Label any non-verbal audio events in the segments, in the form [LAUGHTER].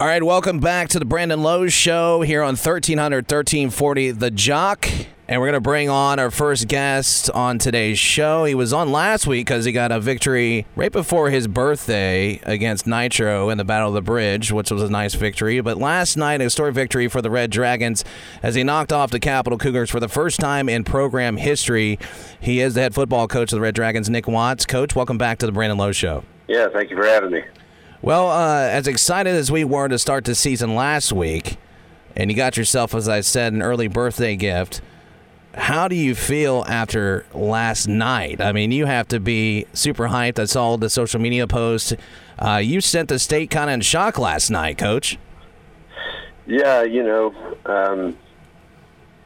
All right, welcome back to the Brandon Lowe Show here on 1300 1340 The Jock. And we're going to bring on our first guest on today's show. He was on last week because he got a victory right before his birthday against Nitro in the Battle of the Bridge, which was a nice victory. But last night, a historic victory for the Red Dragons as he knocked off the Capital Cougars for the first time in program history. He is the head football coach of the Red Dragons, Nick Watts. Coach, welcome back to the Brandon Lowe Show. Yeah, thank you for having me. Well, uh, as excited as we were to start the season last week, and you got yourself, as I said, an early birthday gift. How do you feel after last night? I mean, you have to be super hyped. I saw the social media post. Uh, you sent the state kind of in shock last night, Coach. Yeah, you know, um,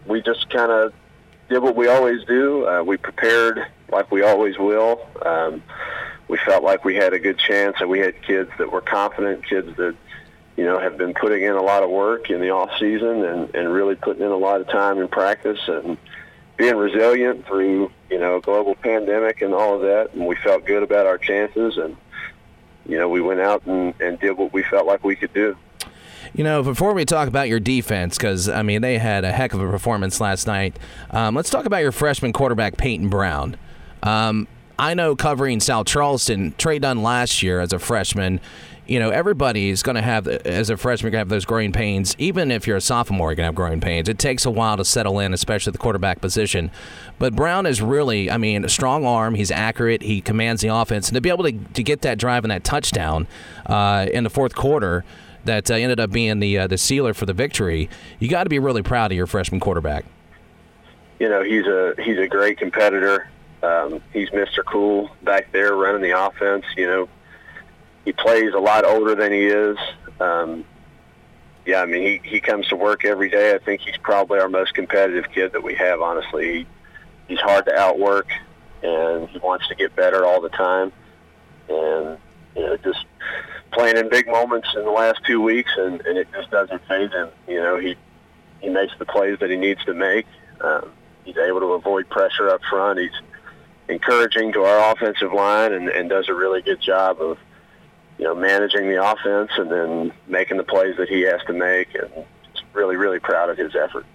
we just kind of did what we always do. Uh, we prepared like we always will. Um, we felt like we had a good chance, and we had kids that were confident, kids that you know have been putting in a lot of work in the off season and and really putting in a lot of time in practice and being resilient through you know global pandemic and all of that. And we felt good about our chances, and you know we went out and, and did what we felt like we could do. You know, before we talk about your defense, because I mean they had a heck of a performance last night. Um, let's talk about your freshman quarterback Peyton Brown. Um, I know covering South Charleston, Trey Dunn last year as a freshman, you know, everybody's going to have, as a freshman, going to have those growing pains. Even if you're a sophomore, you're going to have growing pains. It takes a while to settle in, especially the quarterback position. But Brown is really, I mean, a strong arm. He's accurate. He commands the offense. And to be able to, to get that drive and that touchdown uh, in the fourth quarter that uh, ended up being the, uh, the sealer for the victory, you got to be really proud of your freshman quarterback. You know, he's a he's a great competitor. Um, he's Mr. Cool back there running the offense. You know, he plays a lot older than he is. Um, yeah, I mean, he, he comes to work every day. I think he's probably our most competitive kid that we have, honestly. He, he's hard to outwork, and he wants to get better all the time. And, you know, just playing in big moments in the last two weeks, and, and it just doesn't faze him. You know, he, he makes the plays that he needs to make. Um, he's able to avoid pressure up front. He's encouraging to our offensive line and, and does a really good job of you know managing the offense and then making the plays that he has to make and really really proud of his effort.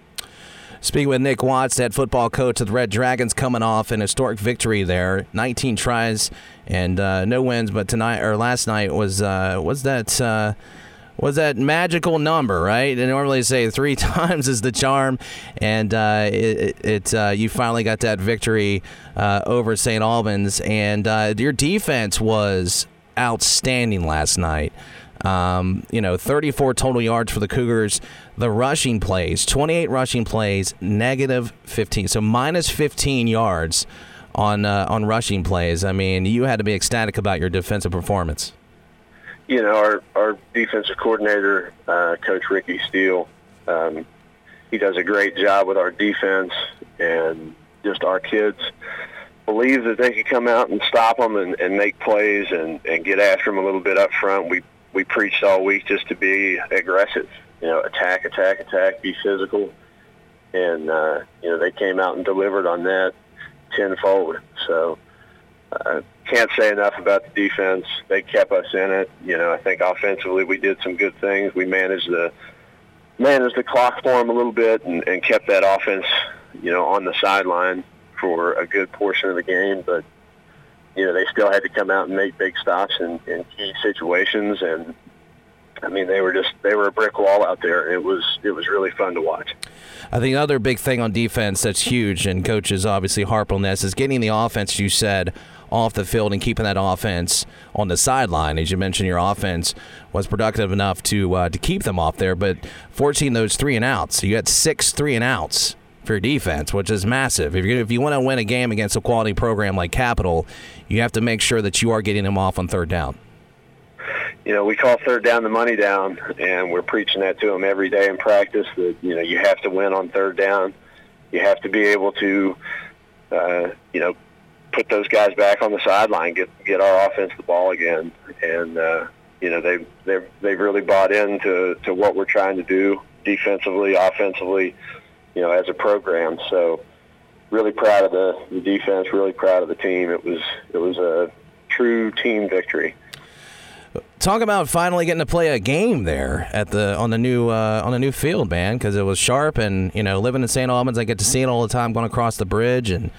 Speaking with Nick Watts, head football coach of the Red Dragons, coming off an historic victory there, 19 tries and uh, no wins, but tonight or last night was uh, was that. Uh, was that magical number, right? They normally say three [LAUGHS] times is the charm, and uh, it, it uh, you finally got that victory uh, over St. Albans, and uh, your defense was outstanding last night. Um, you know, 34 total yards for the Cougars. The rushing plays, 28 rushing plays, negative 15, so minus 15 yards on uh, on rushing plays. I mean, you had to be ecstatic about your defensive performance you know, our, our defensive coordinator, uh, Coach Ricky Steele, um, he does a great job with our defense and just our kids believe that they can come out and stop them and, and make plays and, and get after them a little bit up front. We, we preached all week just to be aggressive, you know, attack, attack, attack, be physical. And, uh, you know, they came out and delivered on that tenfold. So, uh, can't say enough about the defense. They kept us in it. You know, I think offensively we did some good things. We managed the managed the clock for them a little bit and, and kept that offense, you know, on the sideline for a good portion of the game. But you know, they still had to come out and make big stops in, in key situations and I mean, they were just they were a brick wall out there. It was it was really fun to watch. I think another big thing on defense that's huge, and coaches obviously harp on this, is getting the offense. You said off the field and keeping that offense on the sideline. As you mentioned, your offense was productive enough to uh, to keep them off there, but 14 those three and outs. So you had six three and outs for your defense, which is massive. If you if you want to win a game against a quality program like Capital, you have to make sure that you are getting them off on third down. You know, we call third down the money down, and we're preaching that to them every day in practice. That you know, you have to win on third down. You have to be able to, uh, you know, put those guys back on the sideline, get get our offense the ball again, and uh, you know they they they've really bought into to what we're trying to do defensively, offensively, you know, as a program. So really proud of the, the defense, really proud of the team. It was it was a true team victory. Talk about finally getting to play a game there at the on the new uh, on the new field, man. Because it was sharp, and you know, living in St. Albans, I get to see it all the time going across the bridge, and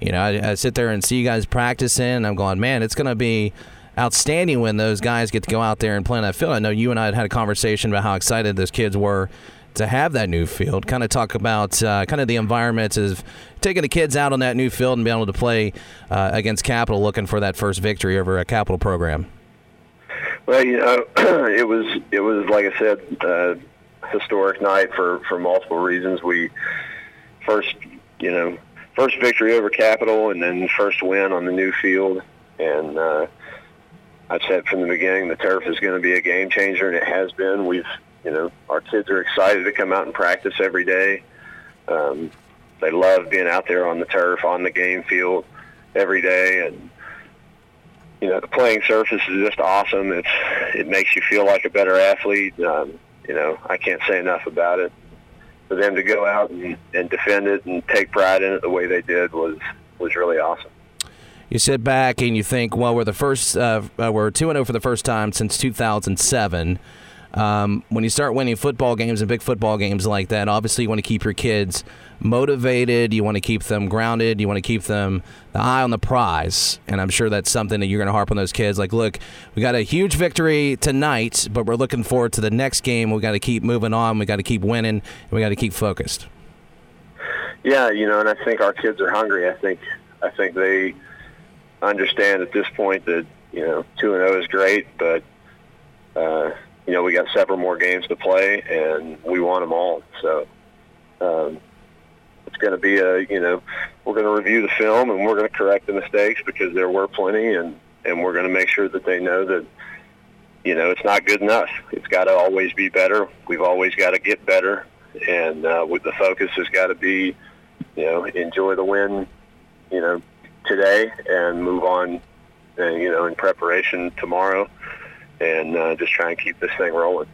you know, I, I sit there and see you guys practicing. And I'm going, man, it's going to be outstanding when those guys get to go out there and play on that field. I know you and I had had a conversation about how excited those kids were to have that new field. Kind of talk about uh, kind of the environment of taking the kids out on that new field and being able to play uh, against Capital, looking for that first victory over a Capital program. Well, you know, [CLEARS THROAT] it was it was like I said, uh, historic night for for multiple reasons. We first, you know, first victory over Capital, and then first win on the new field, and uh, I've said from the beginning the turf is going to be a game changer, and it has been. We've you know, our kids are excited to come out and practice every day. Um, they love being out there on the turf, on the game field every day, and you know, the playing surface is just awesome. It's it makes you feel like a better athlete. Um, you know, I can't say enough about it. For them to go out and, and defend it and take pride in it the way they did was was really awesome. You sit back and you think, well, we're the first, uh, uh we're two and zero oh for the first time since 2007. Um, when you start winning football games and big football games like that, obviously you want to keep your kids motivated. You want to keep them grounded. You want to keep them the eye on the prize. And I'm sure that's something that you're going to harp on those kids. Like, look, we got a huge victory tonight, but we're looking forward to the next game. We got to keep moving on. We got to keep winning. And we got to keep focused. Yeah, you know, and I think our kids are hungry. I think I think they understand at this point that you know two and zero oh is great, but we got several more games to play, and we want them all. So um, it's going to be a, you know, we're going to review the film and we're going to correct the mistakes because there were plenty, and and we're going to make sure that they know that, you know, it's not good enough. It's got to always be better. We've always got to get better, and uh, with the focus has got to be, you know, enjoy the win, you know, today and move on, and, you know, in preparation tomorrow and uh, just try and keep this thing rolling.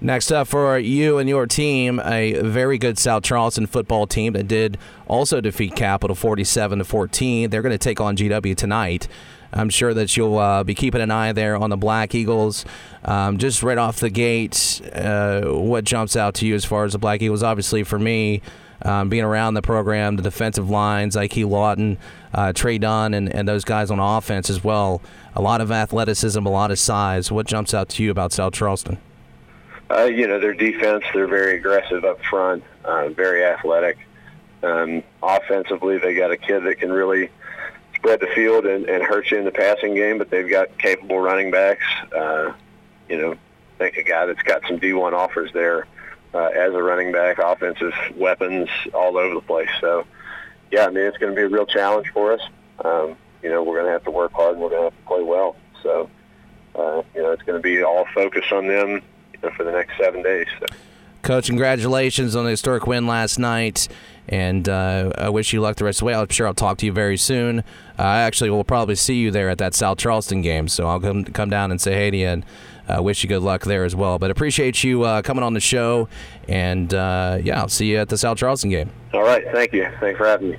Next up for you and your team, a very good South Charleston football team that did also defeat Capital 47 to 14. They're going to take on GW tonight. I'm sure that you'll uh, be keeping an eye there on the Black Eagles. Um, just right off the gate, uh, what jumps out to you as far as the Black Eagles? Obviously, for me, um, being around the program, the defensive lines, Ike Lawton, uh, Trey Dunn, and, and those guys on offense as well. A lot of athleticism, a lot of size. What jumps out to you about South Charleston? Uh, you know, their defense, they're very aggressive up front, uh, very athletic. Um, offensively, they got a kid that can really spread the field and, and hurt you in the passing game, but they've got capable running backs. Uh, you know, think a guy that's got some D1 offers there uh, as a running back, offensive weapons all over the place. So, yeah, I mean, it's going to be a real challenge for us. Um, you know, we're going to have to work hard and we're going to have to play well. So, uh, you know, it's going to be all focused on them you know, for the next seven days. So. Coach, congratulations on the historic win last night, and uh, I wish you luck the rest of the way. I'm sure I'll talk to you very soon. Uh, I actually will probably see you there at that South Charleston game, so I'll come come down and say hey to you and uh, wish you good luck there as well. But appreciate you uh, coming on the show, and uh, yeah, I'll see you at the South Charleston game. All right, thank you. Thanks for having me.